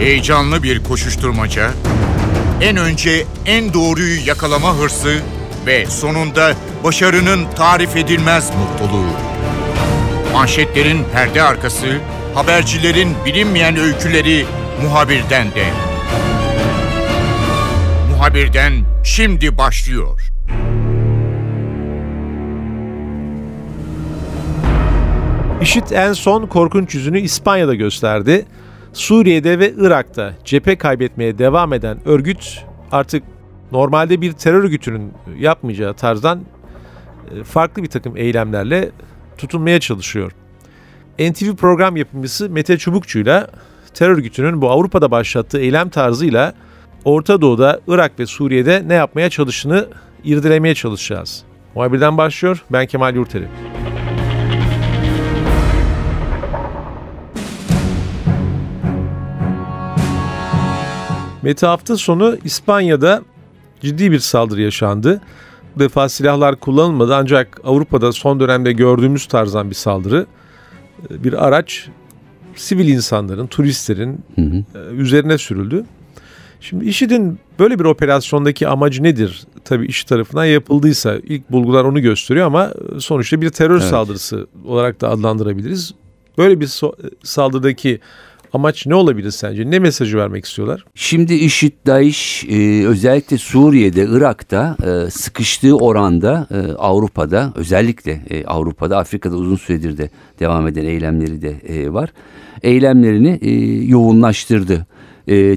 Heyecanlı bir koşuşturmaca, en önce en doğruyu yakalama hırsı ve sonunda başarının tarif edilmez mutluluğu. Manşetlerin perde arkası, habercilerin bilinmeyen öyküleri muhabirden de. Muhabirden şimdi başlıyor. IŞİD en son korkunç yüzünü İspanya'da gösterdi. Suriye'de ve Irak'ta cephe kaybetmeye devam eden örgüt artık normalde bir terör örgütünün yapmayacağı tarzdan e, farklı bir takım eylemlerle tutunmaya çalışıyor. NTV program yapımcısı Mete Çubukçu'yla terör örgütünün bu Avrupa'da başlattığı eylem tarzıyla Orta Doğu'da, Irak ve Suriye'de ne yapmaya çalıştığını irdelemeye çalışacağız. Muhabirden başlıyor. Ben Kemal Yurteri. Mete hafta sonu İspanya'da ciddi bir saldırı yaşandı. Bu defa silahlar kullanılmadı ancak Avrupa'da son dönemde gördüğümüz tarzdan bir saldırı. Bir araç sivil insanların, turistlerin hı hı. E, üzerine sürüldü. Şimdi IŞİD'in böyle bir operasyondaki amacı nedir? Tabii iş tarafından yapıldıysa ilk bulgular onu gösteriyor ama sonuçta bir terör evet. saldırısı olarak da adlandırabiliriz. Böyle bir so- saldırıdaki Amaç ne olabilir sence? Ne mesajı vermek istiyorlar? Şimdi IŞİD, DAEŞ e, özellikle Suriye'de, Irak'ta e, sıkıştığı oranda e, Avrupa'da özellikle Avrupa'da, Afrika'da uzun süredir de devam eden eylemleri de var. Eylemlerini yoğunlaştırdı.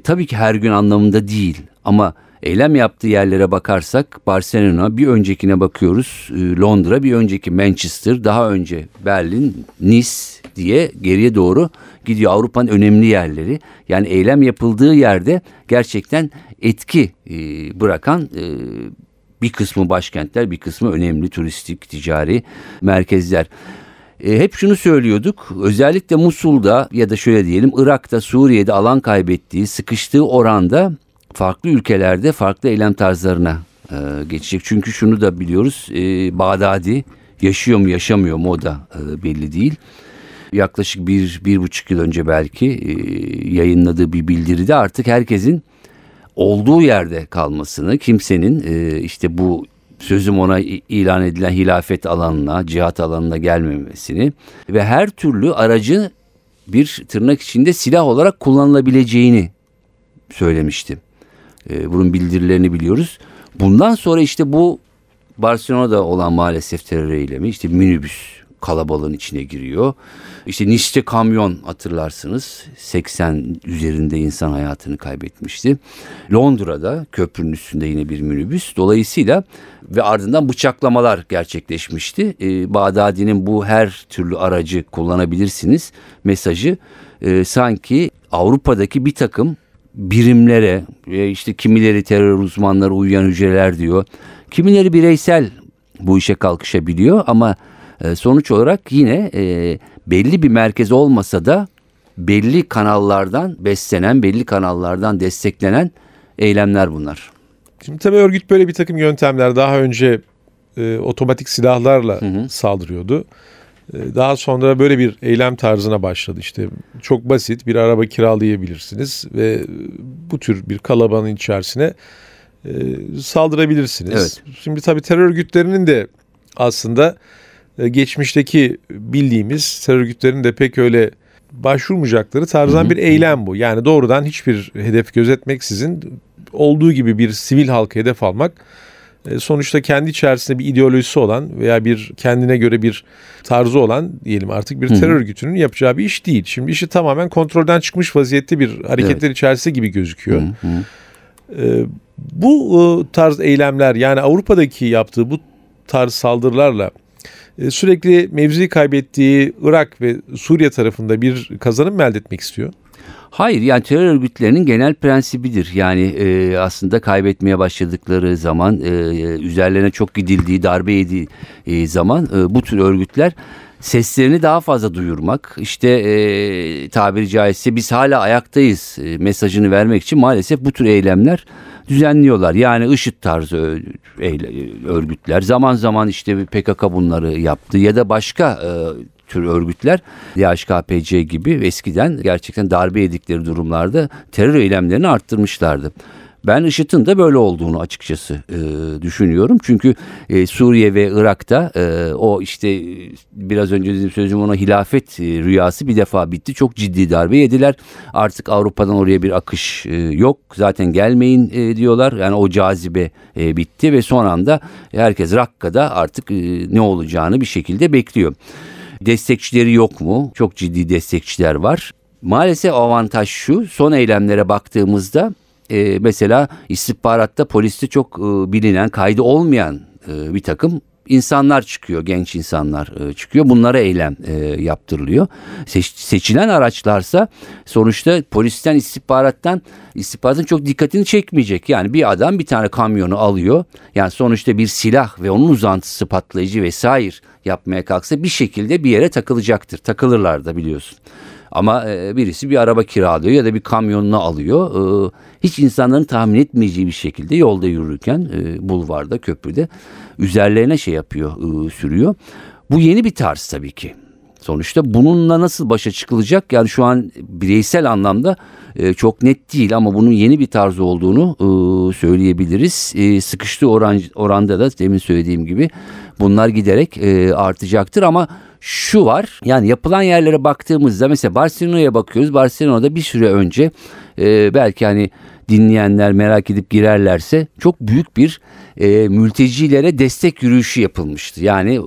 Tabii ki her gün anlamında değil ama eylem yaptığı yerlere bakarsak Barcelona bir öncekine bakıyoruz e, Londra bir önceki Manchester daha önce Berlin Nice diye geriye doğru gidiyor Avrupa'nın önemli yerleri. Yani eylem yapıldığı yerde gerçekten etki e, bırakan e, bir kısmı başkentler, bir kısmı önemli turistik, ticari merkezler. Hep şunu söylüyorduk. Özellikle Musul'da ya da şöyle diyelim Irak'ta, Suriye'de alan kaybettiği, sıkıştığı oranda farklı ülkelerde farklı eylem tarzlarına e, geçecek. Çünkü şunu da biliyoruz. E, Bağdadi yaşıyor mu yaşamıyor mu o da e, belli değil yaklaşık bir, bir buçuk yıl önce belki e, yayınladığı bir bildiride artık herkesin olduğu yerde kalmasını, kimsenin e, işte bu sözüm ona ilan edilen hilafet alanına, cihat alanına gelmemesini ve her türlü aracı bir tırnak içinde silah olarak kullanılabileceğini söylemişti. E, bunun bildirilerini biliyoruz. Bundan sonra işte bu Barcelona'da olan maalesef terör eylemi işte minibüs kalabalığın içine giriyor. İşte Nice'te kamyon hatırlarsınız 80 üzerinde insan hayatını kaybetmişti. Londra'da köprünün üstünde yine bir minibüs. Dolayısıyla ve ardından bıçaklamalar gerçekleşmişti. Ee, Bağdadi'nin bu her türlü aracı kullanabilirsiniz mesajı e, sanki Avrupa'daki bir takım birimlere işte kimileri terör uzmanları uyuyan hücreler diyor. Kimileri bireysel bu işe kalkışabiliyor ama e, sonuç olarak yine e, belli bir merkez olmasa da belli kanallardan beslenen, belli kanallardan desteklenen eylemler bunlar. Şimdi tabii örgüt böyle bir takım yöntemler daha önce e, otomatik silahlarla hı hı. saldırıyordu. E, daha sonra böyle bir eylem tarzına başladı. İşte çok basit bir araba kiralayabilirsiniz ve bu tür bir kalabalığın içerisine e, saldırabilirsiniz. Evet. Şimdi tabii terör örgütlerinin de aslında e, geçmişteki bildiğimiz terör örgütlerinin de pek öyle başvurmayacakları tarzdan bir eylem bu. Yani doğrudan hiçbir hedef gözetmeksizin olduğu gibi bir sivil halka hedef almak sonuçta kendi içerisinde bir ideolojisi olan veya bir kendine göre bir tarzı olan diyelim artık bir terör örgütünün yapacağı bir iş değil. Şimdi işi tamamen kontrolden çıkmış vaziyette bir hareketler evet. içerisinde gibi gözüküyor. Hı hı. E, bu tarz eylemler yani Avrupa'daki yaptığı bu tarz saldırılarla e, sürekli mevzi kaybettiği Irak ve Suriye tarafında bir kazanım elde etmek istiyor? Hayır yani terör örgütlerinin genel prensibidir. Yani e, aslında kaybetmeye başladıkları zaman e, üzerlerine çok gidildiği darbe yediği e, zaman e, bu tür örgütler seslerini daha fazla duyurmak işte e, tabiri caizse biz hala ayaktayız e, mesajını vermek için maalesef bu tür eylemler düzenliyorlar. Yani IŞİD tarzı örgütler zaman zaman işte PKK bunları yaptı ya da başka e, tür örgütler DHKPC gibi eskiden gerçekten darbe yedikleri durumlarda terör eylemlerini arttırmışlardı. Ben IŞİD'in de böyle olduğunu açıkçası e, düşünüyorum. Çünkü e, Suriye ve Irak'ta e, o işte e, biraz önce dediğim sözüm ona hilafet e, rüyası bir defa bitti. Çok ciddi darbe yediler. Artık Avrupa'dan oraya bir akış e, yok. Zaten gelmeyin e, diyorlar. Yani o cazibe e, bitti ve son anda herkes Rakka'da artık e, ne olacağını bir şekilde bekliyor. Destekçileri yok mu? Çok ciddi destekçiler var. Maalesef avantaj şu son eylemlere baktığımızda e, mesela istihbaratta poliste çok e, bilinen kaydı olmayan e, bir takım insanlar çıkıyor, genç insanlar e, çıkıyor. Bunlara eylem e, yaptırılıyor. Seç, seçilen araçlarsa sonuçta polisten istihbarattan istihbaratın çok dikkatini çekmeyecek. Yani bir adam bir tane kamyonu alıyor. Yani sonuçta bir silah ve onun uzantısı patlayıcı vesaire yapmaya kalksa bir şekilde bir yere takılacaktır. Takılırlar da biliyorsun. Ama e, birisi bir araba kiralıyor ya da bir kamyonunu alıyor. E, hiç insanların tahmin etmeyeceği bir şekilde yolda yürürken e, bulvarda, köprüde üzerlerine şey yapıyor, sürüyor. Bu yeni bir tarz tabii ki. Sonuçta bununla nasıl başa çıkılacak? Yani şu an bireysel anlamda çok net değil ama bunun yeni bir tarz olduğunu söyleyebiliriz. Sıkıştığı oran, oranda da demin söylediğim gibi bunlar giderek artacaktır ama şu var. Yani yapılan yerlere baktığımızda mesela Barcelona'ya bakıyoruz. Barcelona'da bir süre önce e, belki hani dinleyenler merak edip girerlerse çok büyük bir e, mültecilere destek yürüyüşü yapılmıştı. Yani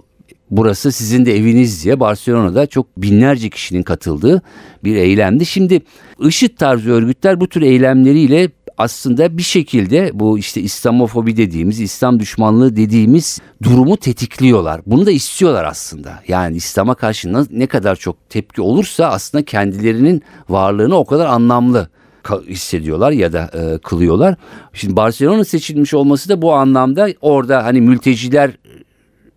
burası sizin de eviniz diye Barcelona'da çok binlerce kişinin katıldığı bir eylemdi. Şimdi IŞİD tarzı örgütler bu tür eylemleriyle aslında bir şekilde bu işte İslamofobi dediğimiz, İslam düşmanlığı dediğimiz durumu tetikliyorlar. Bunu da istiyorlar aslında. Yani İslam'a karşı ne kadar çok tepki olursa aslında kendilerinin varlığını o kadar anlamlı hissediyorlar ya da e, kılıyorlar. Şimdi Barcelona seçilmiş olması da bu anlamda orada hani mülteciler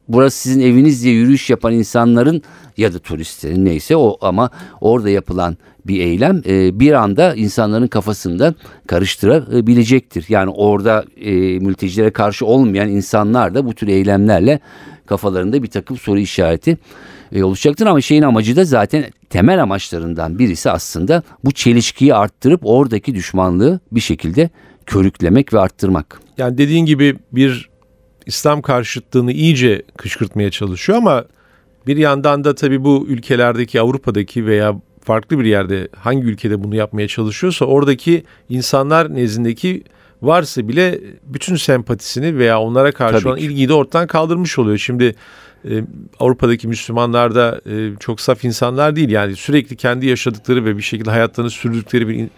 burası sizin eviniz diye yürüyüş yapan insanların ya da turistlerin neyse o ama orada yapılan bir eylem e, bir anda insanların kafasında karıştırabilecektir. Yani orada e, mültecilere karşı olmayan insanlar da bu tür eylemlerle kafalarında bir takım soru işareti e, oluşacaktır. Ama şeyin amacı da zaten temel amaçlarından birisi aslında bu çelişkiyi arttırıp oradaki düşmanlığı bir şekilde körüklemek ve arttırmak. Yani dediğin gibi bir İslam karşıtlığını iyice kışkırtmaya çalışıyor ama bir yandan da tabii bu ülkelerdeki Avrupa'daki veya farklı bir yerde hangi ülkede bunu yapmaya çalışıyorsa oradaki insanlar nezdindeki varsa bile bütün sempatisini veya onlara karşı olan ilgiyi de ortadan kaldırmış oluyor. Şimdi e, Avrupa'daki Müslümanlar da e, çok saf insanlar değil. Yani sürekli kendi yaşadıkları ve bir şekilde hayatlarını sürdükleri bir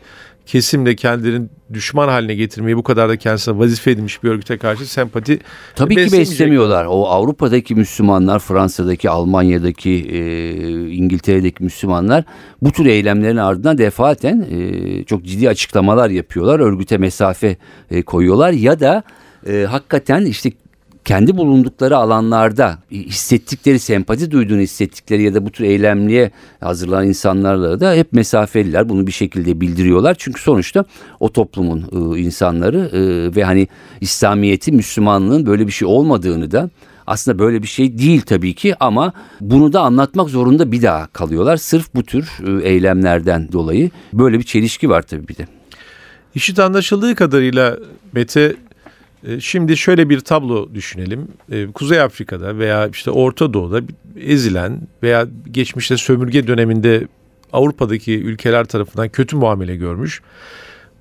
kesimle kendilerini düşman haline getirmeyi bu kadar da kendisine vazife edinmiş bir örgüte karşı sempati Tabii ki beslemiyorlar. O Avrupa'daki Müslümanlar, Fransa'daki, Almanya'daki, e, İngiltere'deki Müslümanlar bu tür eylemlerin ardından defaten e, çok ciddi açıklamalar yapıyorlar. Örgüte mesafe e, koyuyorlar ya da e, hakikaten işte kendi bulundukları alanlarda hissettikleri sempati duyduğunu hissettikleri ya da bu tür eylemliğe hazırlanan insanlarla da hep mesafeliler bunu bir şekilde bildiriyorlar. Çünkü sonuçta o toplumun ıı, insanları ıı, ve hani İslamiyeti Müslümanlığın böyle bir şey olmadığını da aslında böyle bir şey değil tabii ki ama bunu da anlatmak zorunda bir daha kalıyorlar. Sırf bu tür ıı, eylemlerden dolayı böyle bir çelişki var tabii bir de. İşit anlaşıldığı kadarıyla Mete şimdi şöyle bir tablo düşünelim. E, Kuzey Afrika'da veya işte Orta Doğu'da ezilen veya geçmişte sömürge döneminde Avrupa'daki ülkeler tarafından kötü muamele görmüş.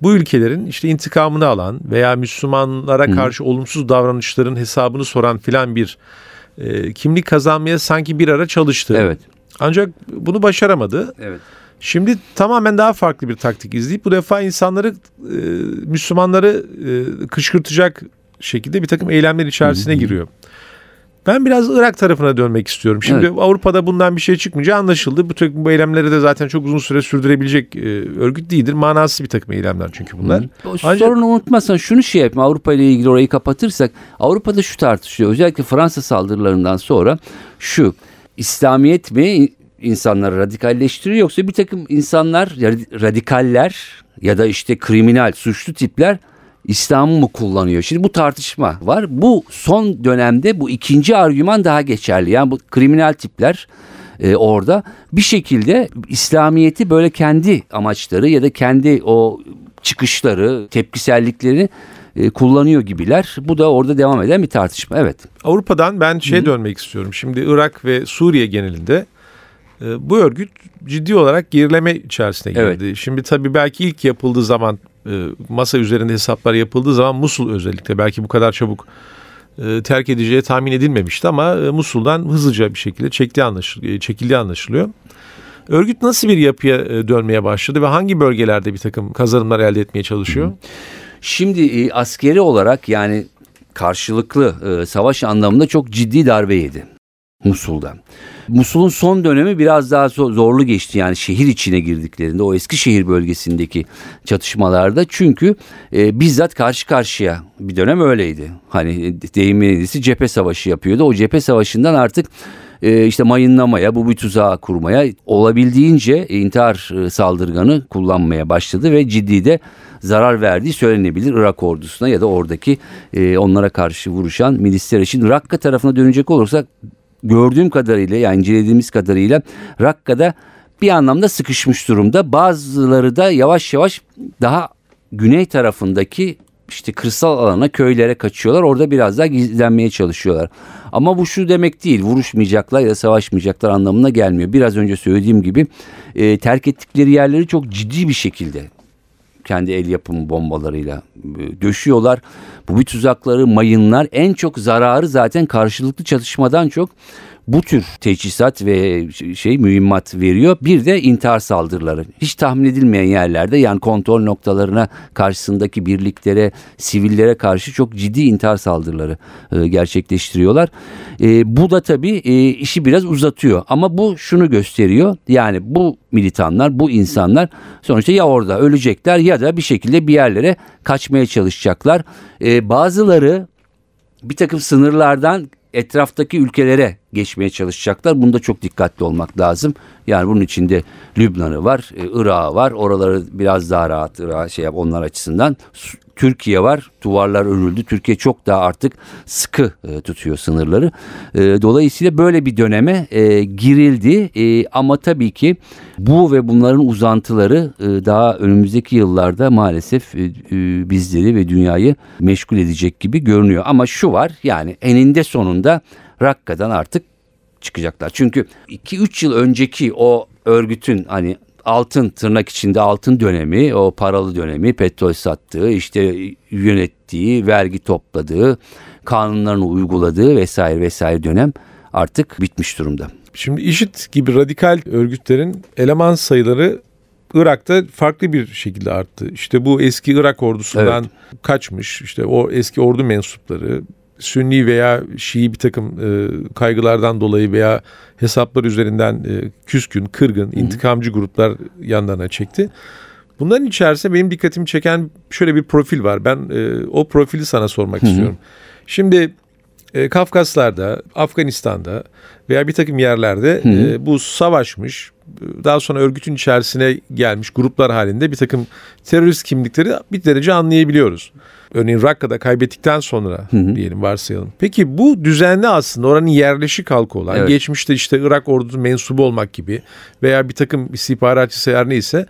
Bu ülkelerin işte intikamını alan veya Müslümanlara karşı Hı. olumsuz davranışların hesabını soran filan bir e, kimlik kazanmaya sanki bir ara çalıştı. Evet. Ancak bunu başaramadı. Evet. Şimdi tamamen daha farklı bir taktik izleyip bu defa insanları e, Müslümanları e, kışkırtacak şekilde bir takım eylemler içerisine giriyor. Ben biraz Irak tarafına dönmek istiyorum. Şimdi evet. Avrupa'da bundan bir şey çıkmayınca anlaşıldı. Bu takım bu eylemleri de zaten çok uzun süre sürdürebilecek e, örgüt değildir. Manasız bir takım eylemler çünkü bunlar. Ancak... Sorunu unutmazsan şunu şey yapma Avrupa ile ilgili orayı kapatırsak Avrupa'da şu tartışıyor. Özellikle Fransa saldırılarından sonra şu İslamiyet mi insanları radikalleştiriyor yoksa bir takım insanlar radikaller ya da işte kriminal suçlu tipler İslam'ı mı kullanıyor? Şimdi bu tartışma var. Bu son dönemde bu ikinci argüman daha geçerli. Yani bu kriminal tipler e, orada bir şekilde İslamiyet'i böyle kendi amaçları ya da kendi o çıkışları, tepkisellikleri e, kullanıyor gibiler. Bu da orada devam eden bir tartışma. Evet. Avrupa'dan ben şey dönmek istiyorum. Şimdi Irak ve Suriye genelinde bu örgüt ciddi olarak gerileme içerisine girdi. Evet. Şimdi tabii belki ilk yapıldığı zaman e, masa üzerinde hesaplar yapıldığı zaman Musul özellikle belki bu kadar çabuk e, terk edeceği tahmin edilmemişti ama e, Musul'dan hızlıca bir şekilde çektiği anlaşılıyor, çekildiği anlaşılıyor. Örgüt nasıl bir yapıya dönmeye başladı ve hangi bölgelerde bir takım kazanımlar elde etmeye çalışıyor? Şimdi askeri olarak yani karşılıklı savaş anlamında çok ciddi darbe yedi Musul'da. Musul'un son dönemi biraz daha zo- zorlu geçti yani şehir içine girdiklerinde o eski şehir bölgesindeki çatışmalarda çünkü e, bizzat karşı karşıya bir dönem öyleydi. Hani e, deyimlisi cephe savaşı yapıyordu. O cephe savaşından artık e, işte mayınlamaya, bu bir tuzağı kurmaya olabildiğince intihar e, saldırganı kullanmaya başladı ve ciddi de zarar verdiği söylenebilir Irak ordusuna ya da oradaki e, onlara karşı vuruşan milisler için. Rakka tarafına dönecek olursak gördüğüm kadarıyla yani incelediğimiz kadarıyla Rakka'da bir anlamda sıkışmış durumda. Bazıları da yavaş yavaş daha güney tarafındaki işte kırsal alana, köylere kaçıyorlar. Orada biraz daha gizlenmeye çalışıyorlar. Ama bu şu demek değil. Vuruşmayacaklar ya da savaşmayacaklar anlamına gelmiyor. Biraz önce söylediğim gibi e, terk ettikleri yerleri çok ciddi bir şekilde kendi el yapımı bombalarıyla e, döşüyorlar. Bu bir tuzakları, mayınlar en çok zararı zaten karşılıklı çatışmadan çok bu tür teçhizat ve şey mühimmat veriyor. Bir de intihar saldırıları. Hiç tahmin edilmeyen yerlerde yani kontrol noktalarına karşısındaki birliklere, sivillere karşı çok ciddi intihar saldırıları e, gerçekleştiriyorlar. E, bu da tabii e, işi biraz uzatıyor. Ama bu şunu gösteriyor. Yani bu militanlar, bu insanlar sonuçta ya orada ölecekler ya da bir şekilde bir yerlere kaçmaya çalışacaklar. Bazıları bir takım sınırlardan etraftaki ülkelere geçmeye çalışacaklar. Bunda çok dikkatli olmak lazım. Yani bunun içinde Lübnan'ı var, e, Irak'ı var. Oraları biraz daha rahat Irak şey yap onlar açısından. Türkiye var. Duvarlar örüldü. Türkiye çok daha artık sıkı e, tutuyor sınırları. E, dolayısıyla böyle bir döneme e, girildi. E, ama tabii ki bu ve bunların uzantıları e, daha önümüzdeki yıllarda maalesef e, e, bizleri ve dünyayı meşgul edecek gibi görünüyor. Ama şu var yani eninde sonunda Rakka'dan artık çıkacaklar. Çünkü 2-3 yıl önceki o örgütün hani altın tırnak içinde altın dönemi, o paralı dönemi, petrol sattığı, işte yönettiği, vergi topladığı, kanunlarını uyguladığı vesaire vesaire dönem artık bitmiş durumda. Şimdi IŞİD gibi radikal örgütlerin eleman sayıları Irak'ta farklı bir şekilde arttı. İşte bu eski Irak ordusundan kaçmış, işte o eski ordu mensupları, Sünni veya Şii bir takım e, kaygılardan dolayı veya hesaplar üzerinden e, küskün, kırgın, intikamcı gruplar yanlarına çekti. Bunların içerisinde benim dikkatimi çeken şöyle bir profil var. Ben e, o profili sana sormak istiyorum. Şimdi e, Kafkaslar'da, Afganistan'da veya bir takım yerlerde e, bu savaşmış, daha sonra örgütün içerisine gelmiş gruplar halinde bir takım terörist kimlikleri bir derece anlayabiliyoruz. Örneğin Rakka'da kaybettikten sonra diyelim varsayalım. Peki bu düzenli aslında oranın yerleşik halkı olan, Evet. geçmişte işte Irak ordusu mensubu olmak gibi veya bir takım istihbaratçı her neyse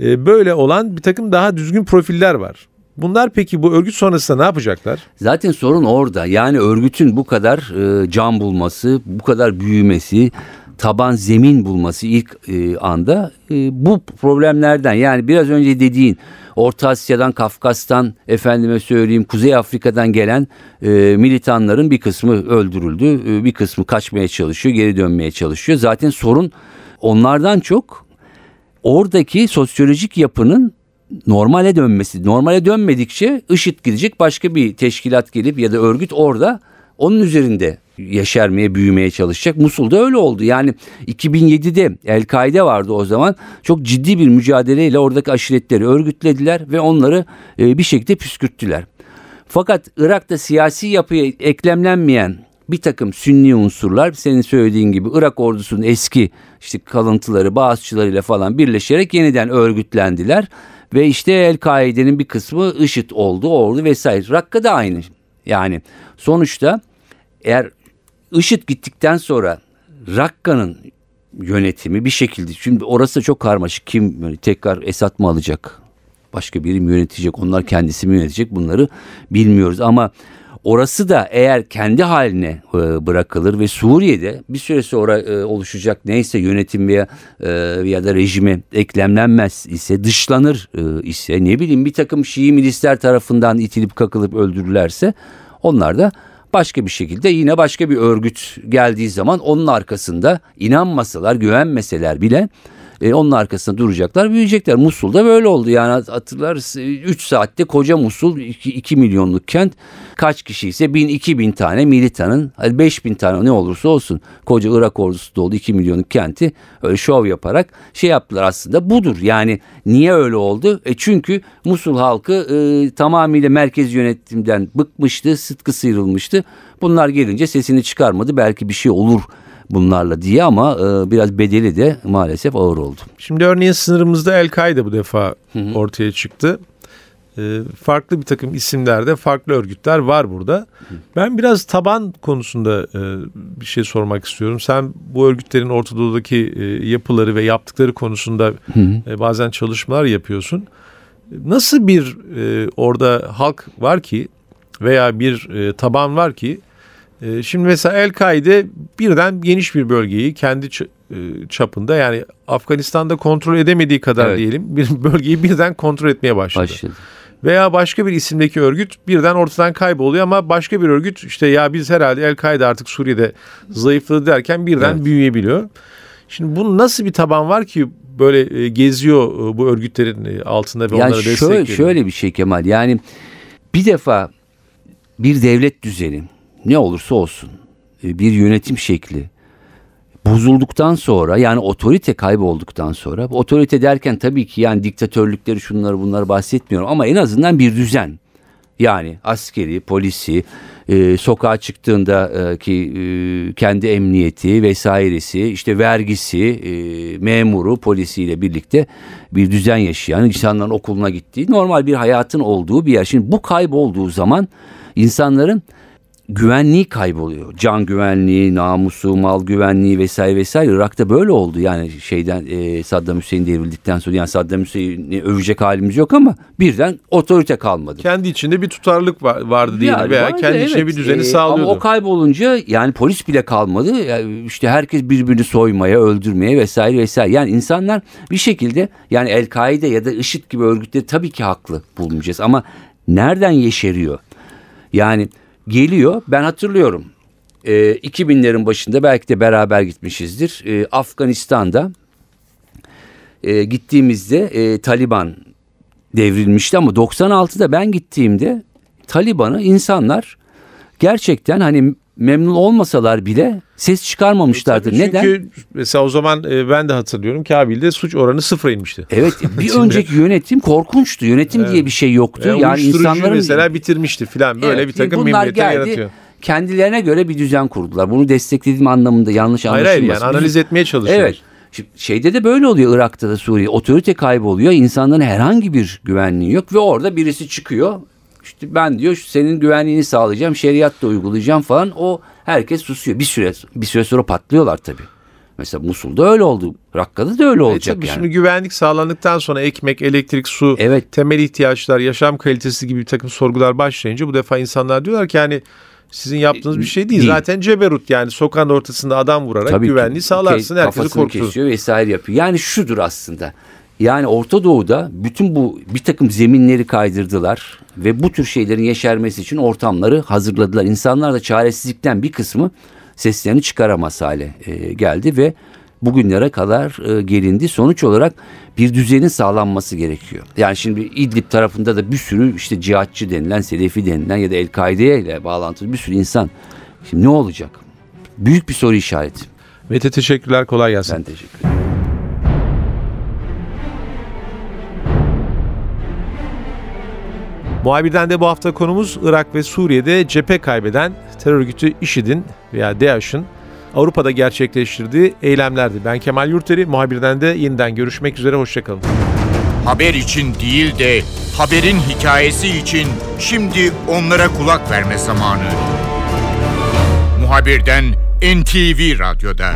e, böyle olan bir takım daha düzgün profiller var. Bunlar peki bu örgüt sonrasında ne yapacaklar? Zaten sorun orada. Yani örgütün bu kadar e, can bulması, bu kadar büyümesi, taban zemin bulması ilk e, anda e, bu problemlerden yani biraz önce dediğin Orta Asya'dan, Kafkas'tan, efendime söyleyeyim Kuzey Afrika'dan gelen e, militanların bir kısmı öldürüldü, e, bir kısmı kaçmaya çalışıyor, geri dönmeye çalışıyor. Zaten sorun onlardan çok oradaki sosyolojik yapının normale dönmesi. Normale dönmedikçe IŞİD gidecek başka bir teşkilat gelip ya da örgüt orada onun üzerinde yeşermeye, büyümeye çalışacak. Musul'da öyle oldu. Yani 2007'de El-Kaide vardı o zaman. Çok ciddi bir mücadeleyle oradaki aşiretleri örgütlediler ve onları e, bir şekilde püskürttüler. Fakat Irak'ta siyasi yapıya eklemlenmeyen bir takım sünni unsurlar senin söylediğin gibi Irak ordusunun eski işte kalıntıları, bağızçılarıyla falan birleşerek yeniden örgütlendiler. Ve işte El-Kaide'nin bir kısmı IŞİD oldu, oldu vesaire. Rakka da aynı. Yani sonuçta eğer IŞİD gittikten sonra Rakka'nın yönetimi bir şekilde. Şimdi orası da çok karmaşık. Kim tekrar Esat mı alacak? Başka biri mi yönetecek? Onlar kendisi mi yönetecek? Bunları bilmiyoruz ama orası da eğer kendi haline e, bırakılır ve Suriye'de bir süre sonra e, oluşacak neyse yönetim veya e, ya da rejime eklemlenmez ise dışlanır ise ne bileyim bir takım Şii milisler tarafından itilip kakılıp öldürürlerse onlar da başka bir şekilde yine başka bir örgüt geldiği zaman onun arkasında inanmasalar güvenmeseler bile e, onun arkasında duracaklar büyüyecekler. Musul'da böyle oldu. Yani hatırlarız 3 saatte koca Musul 2, 2 milyonluk kent. Kaç kişi ise 1000 2000 tane militanın 5000 tane ne olursa olsun koca Irak ordusu dolu 2 milyonluk kenti. Öyle şov yaparak şey yaptılar aslında. Budur. Yani niye öyle oldu? E çünkü Musul halkı e, tamamıyla merkez yönetimden bıkmıştı sıtkı sıyrılmıştı. Bunlar gelince sesini çıkarmadı. Belki bir şey olur bunlarla diye ama e, biraz bedeli de maalesef ağır oldu. Şimdi örneğin sınırımızda El-Kaide bu defa Hı-hı. ortaya çıktı. E, farklı bir takım isimlerde farklı örgütler var burada. Hı. Ben biraz taban konusunda e, bir şey sormak istiyorum. Sen bu örgütlerin Orta Doğu'daki e, yapıları ve yaptıkları konusunda e, bazen çalışmalar yapıyorsun. Nasıl bir e, orada halk var ki veya bir e, taban var ki şimdi mesela El-Kaide birden geniş bir bölgeyi kendi e, çapında yani Afganistan'da kontrol edemediği kadar evet. diyelim bir bölgeyi birden kontrol etmeye başladı. başladı. Veya başka bir isimdeki örgüt birden ortadan kayboluyor ama başka bir örgüt işte ya biz herhalde El-Kaide artık Suriye'de zayıfladı derken birden evet. büyüyebiliyor. Şimdi bunun nasıl bir taban var ki böyle e, geziyor e, bu örgütlerin altında ve yani onlara destek veriyor? Şöyle bir şey Kemal yani bir defa bir devlet düzeni ne olursa olsun e, bir yönetim şekli bozulduktan sonra yani otorite kaybolduktan sonra otorite derken tabii ki yani diktatörlükleri şunları bunları bahsetmiyorum ama en azından bir düzen yani askeri, polisi, e, sokağa çıktığında e, ki e, kendi emniyeti vesairesi, işte vergisi, e, memuru, polisiyle birlikte bir düzen yaşayan, insanların okuluna gittiği, normal bir hayatın olduğu bir yer. Şimdi bu kaybolduğu zaman insanların güvenliği kayboluyor. Can güvenliği, namusu, mal güvenliği vesaire vesaire. Irak'ta böyle oldu. Yani şeyden e, Saddam Hüseyin devrildikten sonra yani Saddam Hüseyin'i övecek halimiz yok ama birden otorite kalmadı. Kendi içinde bir tutarlılık var, vardı değil yani veya vardı, kendi evet. içinde bir düzeni e, sağlıyordu. Ama o kaybolunca yani polis bile kalmadı. Yani işte herkes birbirini soymaya, öldürmeye vesaire vesaire. Yani insanlar bir şekilde yani El-Kaide ya da IŞİD gibi örgütleri tabii ki haklı bulmayacağız ama nereden yeşeriyor? Yani geliyor. Ben hatırlıyorum. E, ee, 2000'lerin başında belki de beraber gitmişizdir. E, Afganistan'da e, gittiğimizde e, Taliban devrilmişti ama 96'da ben gittiğimde Taliban'ı insanlar gerçekten hani memnun olmasalar bile ses çıkarmamışlardı. Tabii Neden? Çünkü mesela o zaman e, ben de hatırlıyorum Kabil'de suç oranı sıfıra inmişti. Evet bir önceki yönetim korkunçtu. Yönetim evet. diye bir şey yoktu. E, yani insanların mesela bitirmişti filan böyle evet, bir takım memnuniyetler yaratıyor. Kendilerine göre bir düzen kurdular. Bunu desteklediğim anlamında yanlış anlaşılmasın. Hayır hayır yani analiz etmeye çalışıyoruz. Evet. Şimdi şeyde de böyle oluyor Irak'ta da Suriye. Otorite kayboluyor. İnsanların herhangi bir güvenliği yok ve orada birisi çıkıyor işte ben diyor senin güvenliğini sağlayacağım, şeriat da uygulayacağım falan. O herkes susuyor. Bir süre bir süre sonra patlıyorlar tabii. Mesela Musul'da öyle oldu. Rakka'da da öyle olacak e tabii yani. Şimdi güvenlik sağlandıktan sonra ekmek, elektrik, su, evet. temel ihtiyaçlar, yaşam kalitesi gibi bir takım sorgular başlayınca bu defa insanlar diyorlar ki yani sizin yaptığınız bir şey değil. değil. Zaten ceberut yani sokağın ortasında adam vurarak Tabii güvenliği ki. sağlarsın. Herkesi korkutursun. kesiyor vesaire yapıyor. Yani şudur aslında. Yani Orta Doğu'da bütün bu bir takım zeminleri kaydırdılar ve bu tür şeylerin yeşermesi için ortamları hazırladılar. İnsanlar da çaresizlikten bir kısmı seslerini çıkaramaz hale e, geldi ve bugünlere kadar e, gelindi. Sonuç olarak bir düzenin sağlanması gerekiyor. Yani şimdi İdlib tarafında da bir sürü işte cihatçı denilen, Selefi denilen ya da El-Kaide ile bağlantılı bir sürü insan. Şimdi ne olacak? Büyük bir soru işareti. Mete teşekkürler, kolay gelsin. Ben teşekkür ederim. Muhabirden de bu hafta konumuz Irak ve Suriye'de cephe kaybeden terör örgütü IŞİD'in veya DAEŞ'in Avrupa'da gerçekleştirdiği eylemlerdi. Ben Kemal Yurteri, muhabirden de yeniden görüşmek üzere, hoşçakalın. Haber için değil de haberin hikayesi için şimdi onlara kulak verme zamanı. Muhabirden NTV Radyo'da.